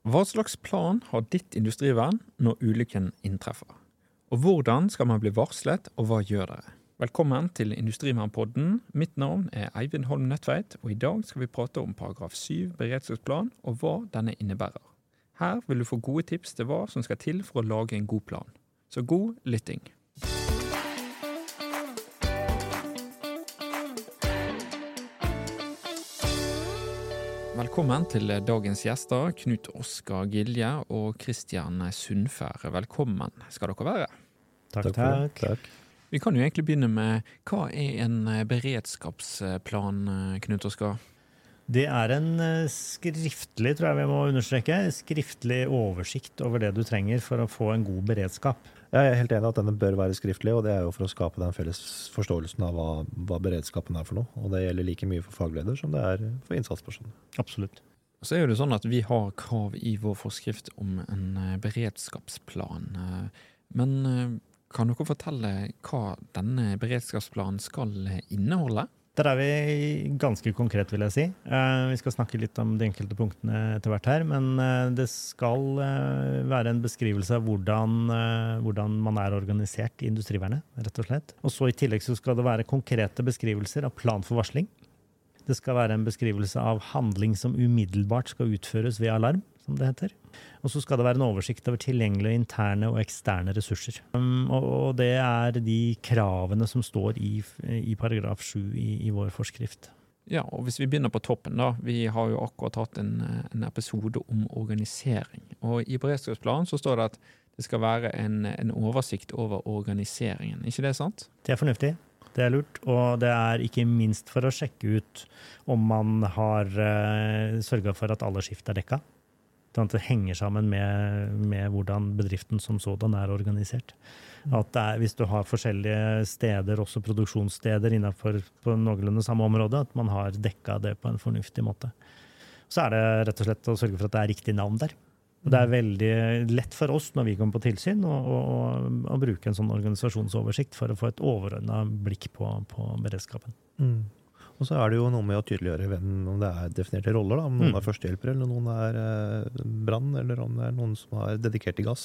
Hva slags plan har ditt industrivern når ulykken inntreffer? Og hvordan skal man bli varslet, og hva gjør dere? Velkommen til Industrivernpodden. Mitt navn er Eivind Holm Nødtveit, og i dag skal vi prate om paragraf 7 beredskapsplan, og hva denne innebærer. Her vil du få gode tips til hva som skal til for å lage en god plan. Så god lytting. Velkommen til dagens gjester, Knut Oskar Gilje og Kristian Sundfær. Velkommen skal dere være. Takk, takk. takk. Vi kan jo egentlig begynne med hva er en beredskapsplan, Knut Oskar? Det er en eh, skriftlig, tror jeg vi må understreke, skriftlig oversikt over det du trenger for å få en god beredskap. Jeg er helt enig at denne bør være skriftlig, og det er jo for å skape den felles forståelsen av hva, hva beredskapen er for noe. Og det gjelder like mye for fagleder som det er for innsatspersoner. Absolutt. Så er det sånn at Vi har krav i vår forskrift om en eh, beredskapsplan. Eh, men kan dere fortelle hva denne beredskapsplanen skal inneholde? Der er vi ganske konkret, vil jeg si. Eh, vi skal snakke litt om de enkelte punktene etter hvert her. Men eh, det skal eh, være en beskrivelse av hvordan, hvordan man er organisert i industrivernet, rett og slett. Og så I tillegg så skal det være konkrete beskrivelser av plan for varsling. Det skal være en beskrivelse av handling som umiddelbart skal utføres ved alarm, som det heter. Og så skal det være en oversikt over tilgjengelige interne og eksterne ressurser. Um, og det er de kravene som står i, i paragraf 7 i, i, vår forskrift. Ja, og hvis vi begynner på toppen, da. Vi har jo akkurat hatt en, en episode om organisering. Og i beredskapsplanen så står det at det skal være en, en oversikt over organiseringen. Ikke det sant? Det er fornuftig. Det er lurt. Og det er ikke minst for å sjekke ut om man har uh, sørga for at alle skift er dekka. Sånn det henger sammen med, med, hvordan bedriften som sådan er organisert. Mm. At er, Hvis du har forskjellige steder, også produksjonssteder innenfor på noenlunde samme område, at man har dekka det på en fornuftig måte. Så er det rett og slett å sørge for at det er riktig navn der. Og det er mm. veldig lett for oss når vi kommer på tilsyn, å bruke en sånn organisasjonsoversikt for å få et overordna blikk på, på beredskapen. Mm. Og så er det jo noe med å tydeliggjøre hvem, om det er definerte roller. Da. Om noen mm. er førstehjelper, eller noen er eh, brann, eller om det er noen som er dedikert til gass.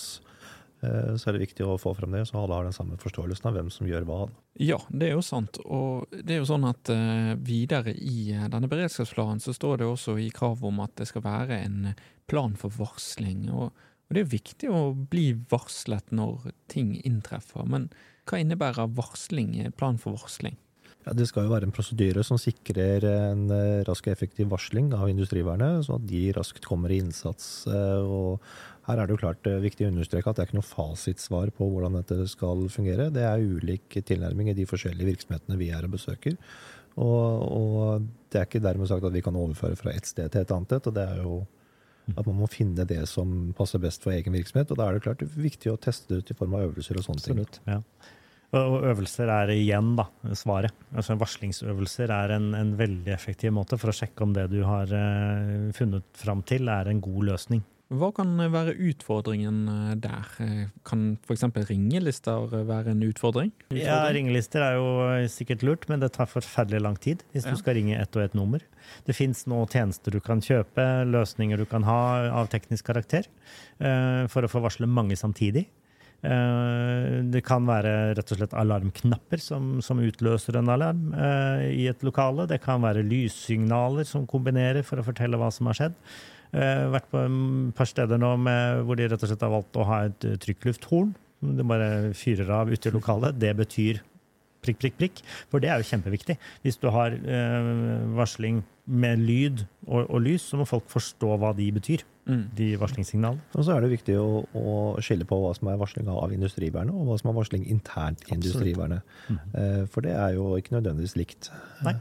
Eh, så er det viktig å få frem det, så alle har den samme forståelsen av hvem som gjør hva. Ja, det er jo sant. Og det er jo sånn at eh, videre i uh, denne beredskapsplanen så står det også i krav om at det skal være en plan for varsling. Og, og det er viktig å bli varslet når ting inntreffer. Men hva innebærer varsling, plan for varsling? Ja, Det skal jo være en prosedyre som sikrer en eh, rask og effektiv varsling av industrivernet, så at de raskt kommer i innsats. Eh, og her er det jo klart eh, viktig å understreke at det er ikke noe fasitsvar på hvordan dette skal fungere. Det er ulik tilnærming i de forskjellige virksomhetene vi er og besøker. Og, og det er ikke dermed sagt at vi kan overføre fra ett sted til et annet et. og det er jo at man må finne det som passer best for egen virksomhet. Og da er det klart viktig å teste det ut i form av øvelser og sånne Absolutt, ting. Ja. Og øvelser er igjen da, svaret. Altså Varslingsøvelser er en, en, veldig effektiv måte for å sjekke om det du har uh, funnet fram til, er en god løsning. Hva kan være utfordringen eh, der? Kan f.eks. ringelister være en utfordring? utfordring? Ja, Ringelister er jo sikkert lurt, men det tar forferdelig lang tid hvis ja. du skal ringe ett og ett nummer. Det fins nå tjenester du kan kjøpe, løsninger du kan ha av teknisk karakter, for å få varsle mange samtidig. Eh, det kan være rett og slett alarmknapper som, som utløser en alarm uh, i et lokale. Det kan være lyssignaler som kombinerer for å fortelle hva som har skjedd. Uh, vært på et par steder nå med, hvor de rett og slett har valgt å ha et trykklufthorn. Det bare fyrer av ute i lokalet. Det betyr prikk, prikk, prikk. For det er jo kjempeviktig. Hvis du har uh, varsling med lyd og, og, lys, så må folk forstå hva de betyr. Mm. De varslingssignalene. Og så er det viktig å, å, skille på hva som er varsling av industrivernet, og hva som er varsling internt i industrivernet. Mm. Uh, for det er jo ikke nødvendigvis likt. Nei,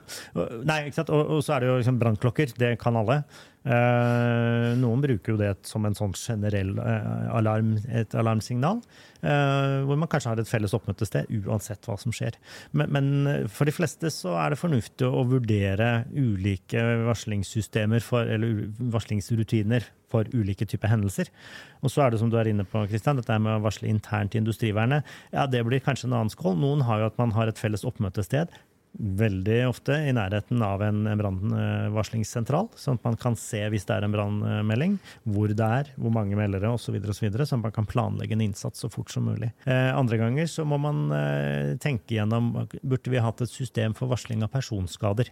Nei ikke sant? Og, og så er det jo liksom brannklokker. Det kan alle. Uh, noen bruker jo det som en sånn generell eh, alarm, et alarmsignal, eh, hvor man kanskje har et felles oppmøtested uansett hva som skjer. Men, men, for de fleste så er det fornuftig å vurdere ulike varslingssystemer for, eller varslingsrutiner for ulike typer hendelser. Og så er det som du er inne på, Kristian, dette med å varsle internt i industrivernet. Ja, det blir kanskje en annen skål. Noen har jo at man har et felles oppmøtested veldig ofte i nærheten av en brannvarslingssentral, sånn at man kan se hvis det er en brannmelding, hvor det er, hvor mange meldere osv., så videre, sånn at man kan planlegge en innsats så fort som mulig. Eh, andre ganger så må man eh, tenke gjennom burde vi hatt et system for varsling av personskader.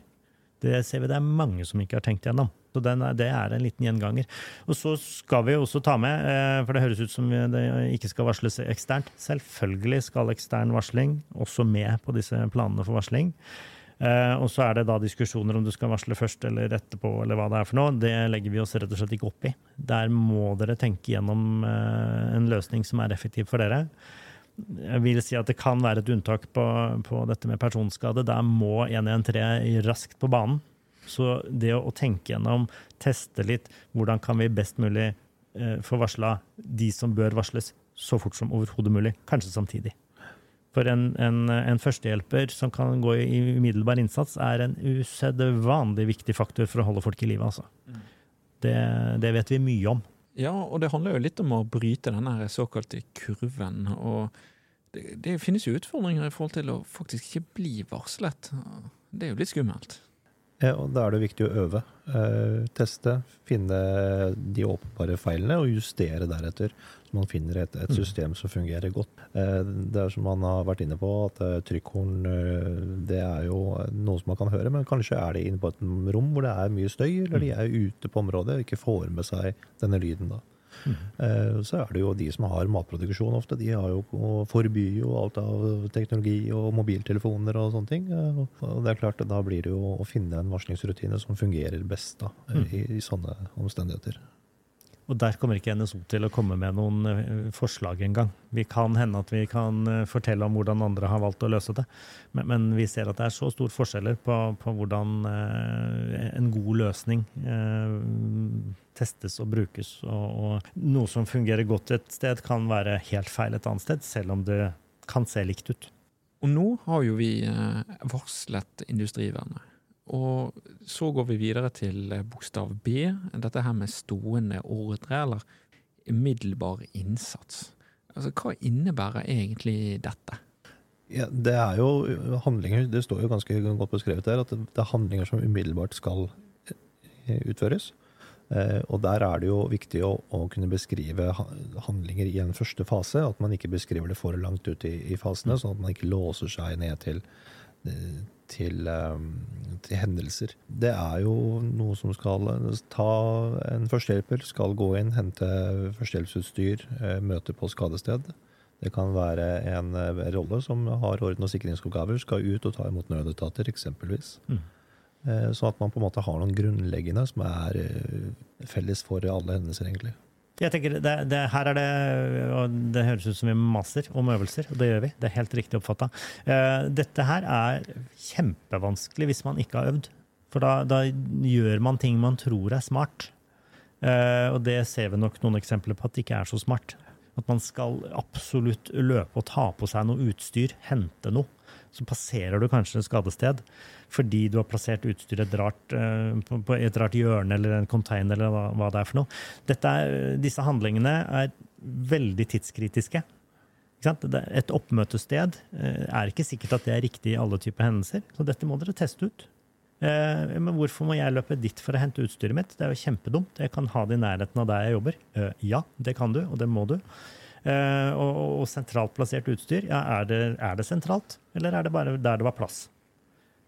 Det ser vi det er mange som ikke har tenkt gjennom. Så er, det er en liten gjenganger. Og så skal vi også ta med, eh, for det høres ut som det ikke skal varsles eksternt. Selvfølgelig skal ekstern varsling også med på disse planene for varsling. Eh, og så er det da diskusjoner om du skal varsle først eller etterpå, eller hva det er for noe. Det legger vi oss rett og slett ikke opp i. Der må dere tenke gjennom eh, en løsning som er effektiv for dere. Jeg vil si at det kan være et unntak på, på dette med personskade. Der må 113 raskt på banen. Så det å, tenke gjennom, teste litt, hvordan kan vi best mulig eh, få varsla de som bør varsles, så fort som overhodet mulig. Kanskje samtidig. For en, en, en, førstehjelper som kan gå i umiddelbar innsats, er en usedvanlig viktig faktor for å holde folk i live. Altså. Mm. Det, det, vet vi mye om. Ja, og det handler jo litt om å bryte denne såkalte kurven. og det, det finnes jo utfordringer i forhold til å faktisk ikke bli varslet. Det er jo litt skummelt. Ja, og Da er det viktig å øve. Eh, teste, finne de åpenbare feilene og justere deretter. Så man finner et, et mm. system som fungerer godt. Eh, det er som man har vært inne på, at eh, trykkhorn det er jo noe som man kan høre, men kanskje er de inne på et rom hvor det er mye støy, eller de mm. er ute på området og ikke får med seg denne lyden. da. Mm. Så er det jo de som har matproduksjon ofte. De har jo forbyr jo alt av teknologi og mobiltelefoner og sånne ting. Og det er klart, da blir det jo å finne en varslingsrutine som fungerer best da, mm. i, i sånne omstendigheter. Og der kommer ikke NSO til å komme med noen eh, forslag engang. Vi kan hende at vi kan eh, fortelle om hvordan andre har valgt å løse det, men, men vi ser at det er så store forskjeller på, på hvordan eh, en god løsning eh, testes og brukes. Og, og, noe som fungerer godt et sted, kan være helt feil et annet sted, selv om det kan se likt ut. Og nå har jo vi eh, varslet Industrivernet. Og så går vi videre til eh, bokstav B, dette her med stående ordre, eller umiddelbar innsats. Altså, hva innebærer egentlig dette? Ja, det er jo handlinger, det står jo ganske godt beskrevet der, at det er handlinger som umiddelbart skal eh, utføres. Eh, og der er det jo viktig å, å, kunne beskrive handlinger i en første fase. At man ikke beskriver det for langt ut i, i fasene, sånn at man ikke låser seg ned til til, ehm, til, hendelser. Det er jo noe som skal ta En førstehjelper skal gå inn, hente førstehjelpsutstyr, eh, møte på skadested. Det kan være en eh, rolle som har orden- og sikringsoppgaver, skal ut og ta imot nødetater, eksempelvis. Mm. Sånn at man på en måte har noen grunnleggende som er felles for alle hendelser, egentlig. Jeg tenker, det, det, her er det, og det høres ut som vi maser om øvelser, og det gjør vi. Det er helt riktig oppfatta. Uh, dette her er kjempevanskelig hvis man ikke har øvd. For da, da gjør man ting man tror er smart. Uh, og det ser vi nok noen eksempler på at det ikke er så smart. At man skal absolutt løpe og ta på seg noe utstyr, hente noe. Så passerer du kanskje et skadested fordi du har plassert utstyret rart, uh, på et rart hjørne eller en container eller hva, hva det er for noe. Er, disse handlingene er veldig tidskritiske. Et oppmøtested uh, er ikke sikkert at det er riktig i alle typer hendelser, så dette må dere teste ut. Uh, men hvorfor må jeg løpe dit for å hente utstyret mitt? Det er jo kjempedumt. Jeg kan ha det i nærheten av der jeg jobber. ja, det kan du, og det må du. Og, og, sentralt plassert utstyr, ja, er det, er det sentralt, eller er det bare der det var plass?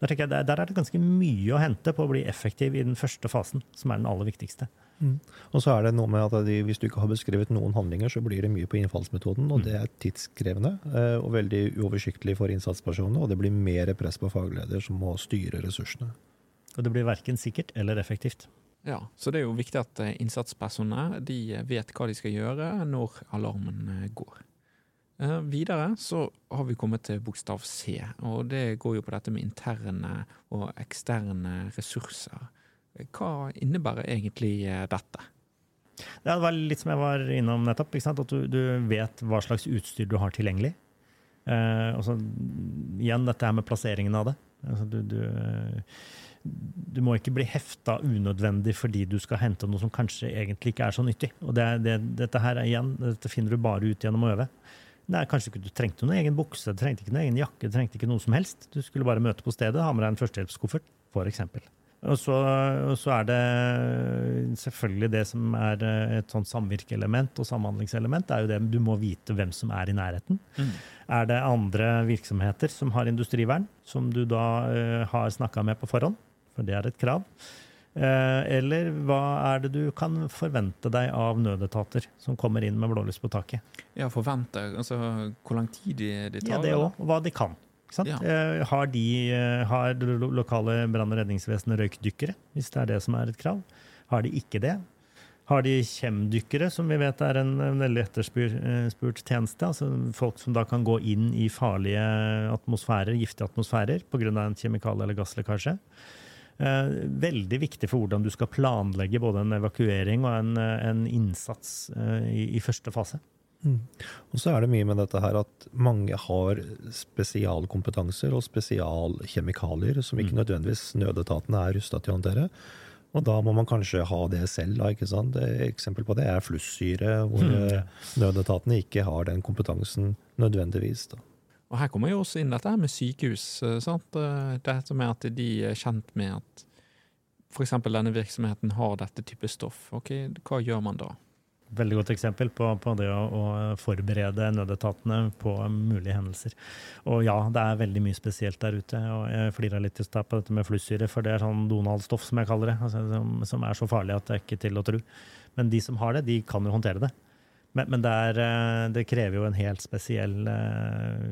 Der, jeg, der, er det ganske mye å hente på å bli effektiv i den første fasen, som er den aller viktigste. Mm. Og så er det noe med at de, Hvis du ikke har beskrevet noen handlinger, så blir det mye på innfallsmetoden. og mm. Det er tidskrevende eh, og veldig uoversiktlig for innsatspersonene. Og det blir mer press på fagleder som må styre ressursene. Og det blir verken sikkert eller effektivt. Ja, Så det er jo viktig at eh, innsatspersonene de vet hva de skal gjøre når alarmen eh, går. Eh, videre så har vi kommet til bokstav C, og det går jo på dette med interne og eksterne ressurser. Hva innebærer egentlig eh, dette? Det var litt som jeg var innom nettopp. At du, du, vet hva slags utstyr du har tilgjengelig. Eh, og så igjen dette her med plasseringen av det. Altså, du, du, du, må ikke bli hefta unødvendig fordi du skal hente noe som kanskje egentlig ikke er så nyttig. Og det, det, dette her igjen, dette finner du bare ut gjennom å øve. Nei, Kanskje ikke du trengte noen egen bukse, du trengte ikke noen egen jakke, du trengte ikke noe som helst. Du skulle bare møte på stedet, ha med deg en førstehjelpskoffert, f.eks. Og så, og så er det selvfølgelig det som er eh, et sånt samvirkeelement og samhandlingselement. det er jo det Du må vite hvem som er i nærheten. Mm. Er det andre virksomheter som har industrivern, som du da uh, har snakka med på forhånd? For det er et krav. Uh, eller hva er det du kan forvente deg av nødetater som kommer inn med blålys på taket? Ja, forvente, altså Hvor lang tid de, de tar? Ja, det òg. Hva de kan. Ja. Eh, har, de, eh, har lokale brann- og redningsvesenet røykdykkere, hvis det er det som er et krav? Har de ikke det? Har de kjemdykkere, som vi vet er en, veldig etterspurt eh, tjeneste? altså Folk som da kan gå inn i farlige atmosfærer, giftige atmosfærer pga. en kjemikalie- eller gasslekkasje. Veldig viktig for hvordan du skal planlegge både en evakuering og en, en innsats i, i første fase. Mm. Og så er det mye med dette her at mange har spesialkompetanser og spesialkjemikalier som ikke mm. nødvendigvis nødetatene er rusta til å håndtere. Og da må man kanskje ha det selv. Da, ikke sant? Et eksempel på det er flussyre, hvor mm. Eh, nødetatene ikke har den kompetansen nødvendigvis. Da. Og Her kommer jo også inn dette med sykehus. Eh, sant? Eh, dette med at de er kjent med at f.eks. denne virksomheten har dette type stoff. Ok, Hva gjør man da? Veldig godt eksempel på, på det å, å, forberede nødetatene på mulige hendelser. Og ja, det er veldig mye spesielt der ute. og Jeg flira litt i stad på dette med flussyre, for det er sånn Donald-stoff, som jeg kaller det. Altså, som, som, er så farlig at det er ikke til å tro. Men de som har det, de kan jo håndtere det. Men, men det, er, eh, det, krever jo en helt spesiell uh,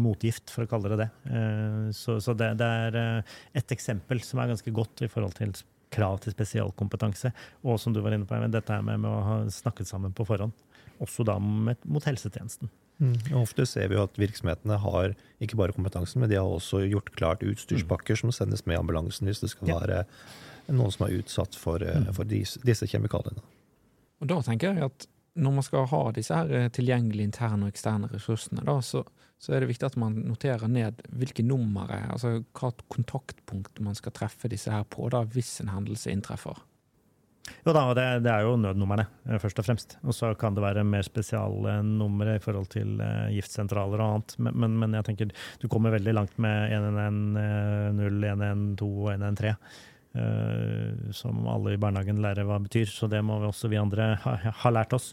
motgift, for å kalle det det. Uh, så, så det, det, er et eksempel som er ganske godt i forhold til krav til spesialkompetanse. Og som du var inne på, dette med, med å ha snakket sammen på forhånd. Også da med, mot helsetjenesten. Mm. Ofte ser vi jo at virksomhetene har ikke bare kompetansen, men de har også gjort klart utstyrspakker mm. som sendes med ambulansen hvis det skal være noen som er utsatt for, eh, mm. for disse, disse kjemikaliene. Og Da tenker jeg at når man skal ha disse her eh, tilgjengelige interne og eksterne ressursene, da, så, så, er det viktig at man noterer ned hvilke nummer, altså hva kontaktpunkt man skal treffe disse her på da, hvis en hendelse inntreffer. Jo da, det, det er jo nødnumrene, eh, først og fremst. Og så kan det være mer spesialnumre i forhold til uh, giftsentraler og annet. Men, men, men, jeg tenker du kommer veldig langt med 110, 112 og 113. Uh, som alle i barnehagen lærer hva det betyr, så det må vi også vi andre ha, ha lært oss.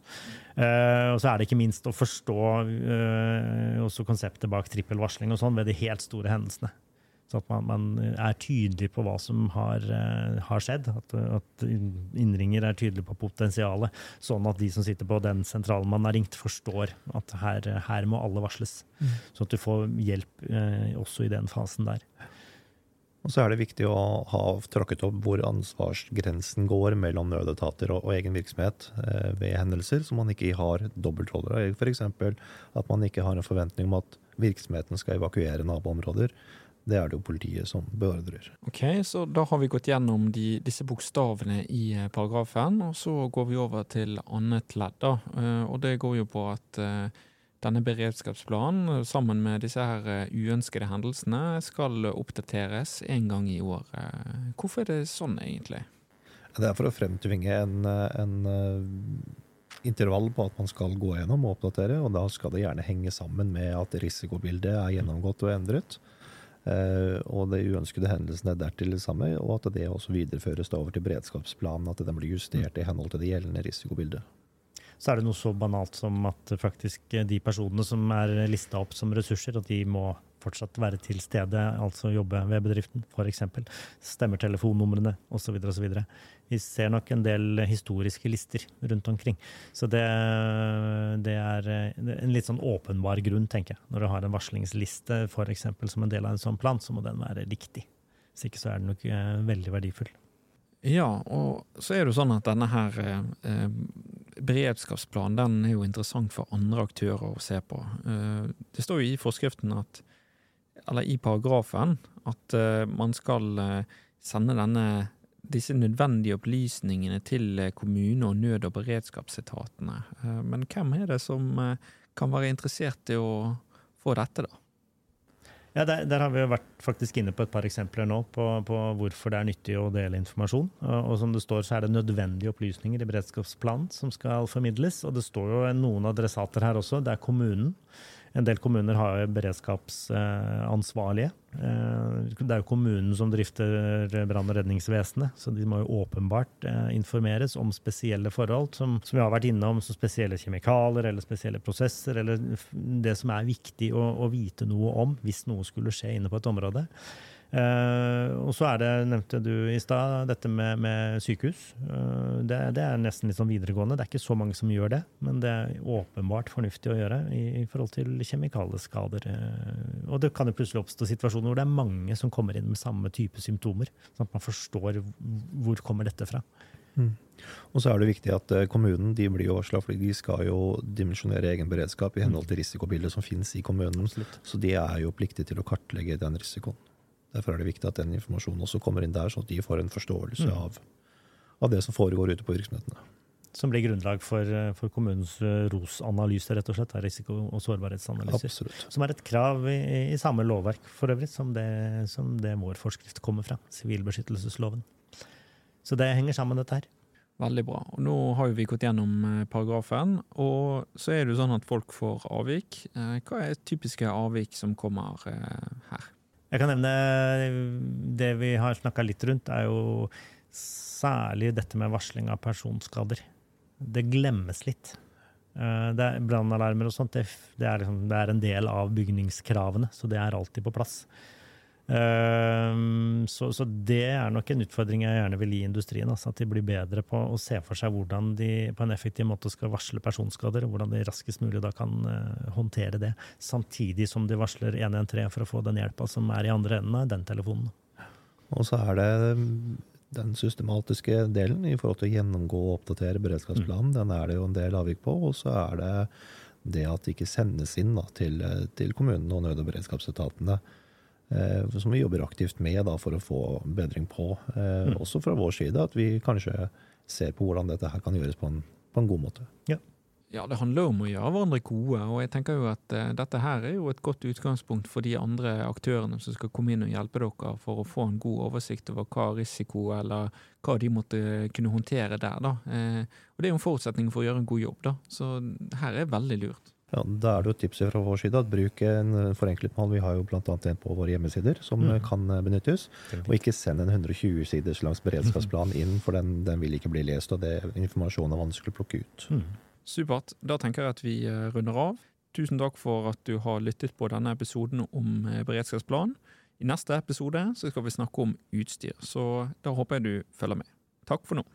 Uh, og så er det ikke minst å forstå uh, også konseptet bak trippelvarsling og sånn ved de helt store hendelsene. Så at man, man er tydelig på hva som har, har skjedd. At, at, innringer er tydelig på potensialet, sånn at de som sitter på den sentralen man har ringt, forstår at her, her må alle varsles. Mm. Så at du får hjelp også i den fasen der. Og så er det viktig å ha tråkket opp hvor ansvarsgrensen går mellom nødetater og, og egen virksomhet eh, ved hendelser, så man ikke har dobbeltroller. F.eks. at man ikke har en forventning om at virksomheten skal evakuere naboområder. Det er det jo politiet som beordrer. Ok, så Da har vi gått gjennom de, disse bokstavene i eh, paragrafen, og så går vi over til annet ledd. da, uh, og Det går jo på at uh, denne beredskapsplanen eh, sammen med disse her eh, uønskede hendelsene skal oppdateres en gang i året. Hvorfor er det sånn, egentlig? Det er for å fremtvinge en, en intervall på at man skal gå gjennom og oppdatere, og da skal det gjerne henge sammen med at risikobildet er gjennomgått og endret. og de uønskede hendelsene er dertil det samme, og at det også videreføres over til beredskapsplanen. At den blir justert i henhold til det gjeldende risikobildet så er det noe så banalt som at faktisk de personene som er lista opp som ressurser, at de må fortsatt være til stede, altså jobbe ved bedriften, f.eks. Stemmer telefonnumrene osv. osv. Vi ser nok en del historiske lister rundt omkring. Så det, det, er en litt sånn åpenbar grunn, tenker jeg. Når du har en varslingsliste for eksempel, som en del av en sånn plan, så må den være riktig. Hvis ikke så er den nok eh, veldig verdifull. Ja, og så er det jo sånn at denne her eh, beredskapsplanen den er jo interessant for andre aktører å se på. Eh, det står jo i forskriften at, eller i paragrafen, at eh, man skal eh, sende denne, disse nødvendige opplysningene til kommune- og nød- og beredskapsetatene. Men hvem er det som kan være interessert i å få dette, da? Ja, der, der, har vi jo vært faktisk inne på et par eksempler nå på, på, hvorfor det er nyttig å dele informasjon. Og, og, som det står, så er det nødvendige opplysninger i beredskapsplanen som skal formidles. Og det står jo noen adressater her også. Det er kommunen. En del kommuner har beredskapsansvarlige. Eh, det er jo kommunen som drifter brann- og redningsvesenet, så de må jo åpenbart eh, informeres om spesielle forhold, som, som vi har vært innom, som spesielle kjemikalier eller spesielle prosesser, eller det som er viktig å, å vite noe om hvis noe skulle skje inne på et område. Uh, og så er det, nevnte du i stad, dette med, med sykehus. Uh, det, det, er nesten litt sånn videregående. Det er ikke så mange som gjør det, men det er åpenbart fornuftig å gjøre i, i forhold til kjemikalieskader. Uh, og det kan jo plutselig oppstå situasjoner hvor det er mange som kommer inn med samme type symptomer. Sånn at man forstår hvor kommer dette fra. Mm. Og så er det viktig at kommunen de blir jo varsla, for de skal jo dimensjonere egen beredskap i henhold til risikobildet som finnes i kommunen. Absolutt. Så de er jo pliktige til å kartlegge den risikoen. Derfor er det viktig at den informasjonen også kommer inn der, sånn at de får en forståelse mm. av, av, det som foregår ute på virksomhetene. Som blir grunnlag for, for kommunens eh, ROS-analyse, rett og slett. Risiko- og sårbarhetsanalyser. Absolutt. Som er et krav i, i samme lovverk for øvrig som det, som det vår forskrift kommer fra. Sivilbeskyttelsesloven. Så det henger sammen, dette her. Veldig bra. Og nå har vi gått gjennom eh, paragrafen, og så er det jo sånn at folk får avvik. Eh, hva er typiske avvik som kommer her? Jeg kan nevne det vi har snakka litt rundt, er jo særlig dette med varsling av personskader. Det glemmes litt. Eh, Brannalarmer og sånt, det, er liksom, det, er en del av bygningskravene, så det er alltid på plass. Ehm, så, så, det er nok en utfordring jeg gjerne vil gi industrien. Altså at de blir bedre på å se for seg hvordan de på en effektiv måte skal varsle personskader, og hvordan de raskest mulig da kan uh, håndtere det. Samtidig som de varsler 113 for å få den hjelpa som er i andre enden av den telefonen. Og så er det den systematiske delen i forhold til å gjennomgå og oppdatere beredskapsplanen. Mm. Den er det jo en del avvik på. Og så er det det at det ikke sendes inn da, til, til kommunene og nød- og beredskapsetatene Eh, som vi jobber aktivt med da, for å få bedring på. Eh, mm. Også fra vår side, at vi kanskje ser på hvordan dette her kan gjøres på en, på en god måte. Ja. ja. det handler om å gjøre hverandre gode. og jeg tenker jo at uh, Dette her er jo et godt utgangspunkt for de andre aktørene som skal komme inn og hjelpe dere for å få en god oversikt over hva risiko eller hva de måtte kunne håndtere der. da. Og Det er jo en forutsetning for å gjøre en god jobb. da. Så her er veldig lurt. Ja, Da er det jo et tips fra vår side at bruk en forenklet mal. Vi har jo bl.a. en på våre hjemmesider som mm. kan benyttes. Og ikke send en 120 siders langs beredskapsplan inn, for den, den, vil ikke bli lest, og det informasjonen er vanskelig å plukke ut. Mm. Supert. Da tenker jeg at vi eh, runder av. Tusen takk for at du har lyttet på denne episoden om eh, beredskapsplan. I neste episode så skal vi snakke om utstyr, så da håper jeg du følger med. Takk for nå.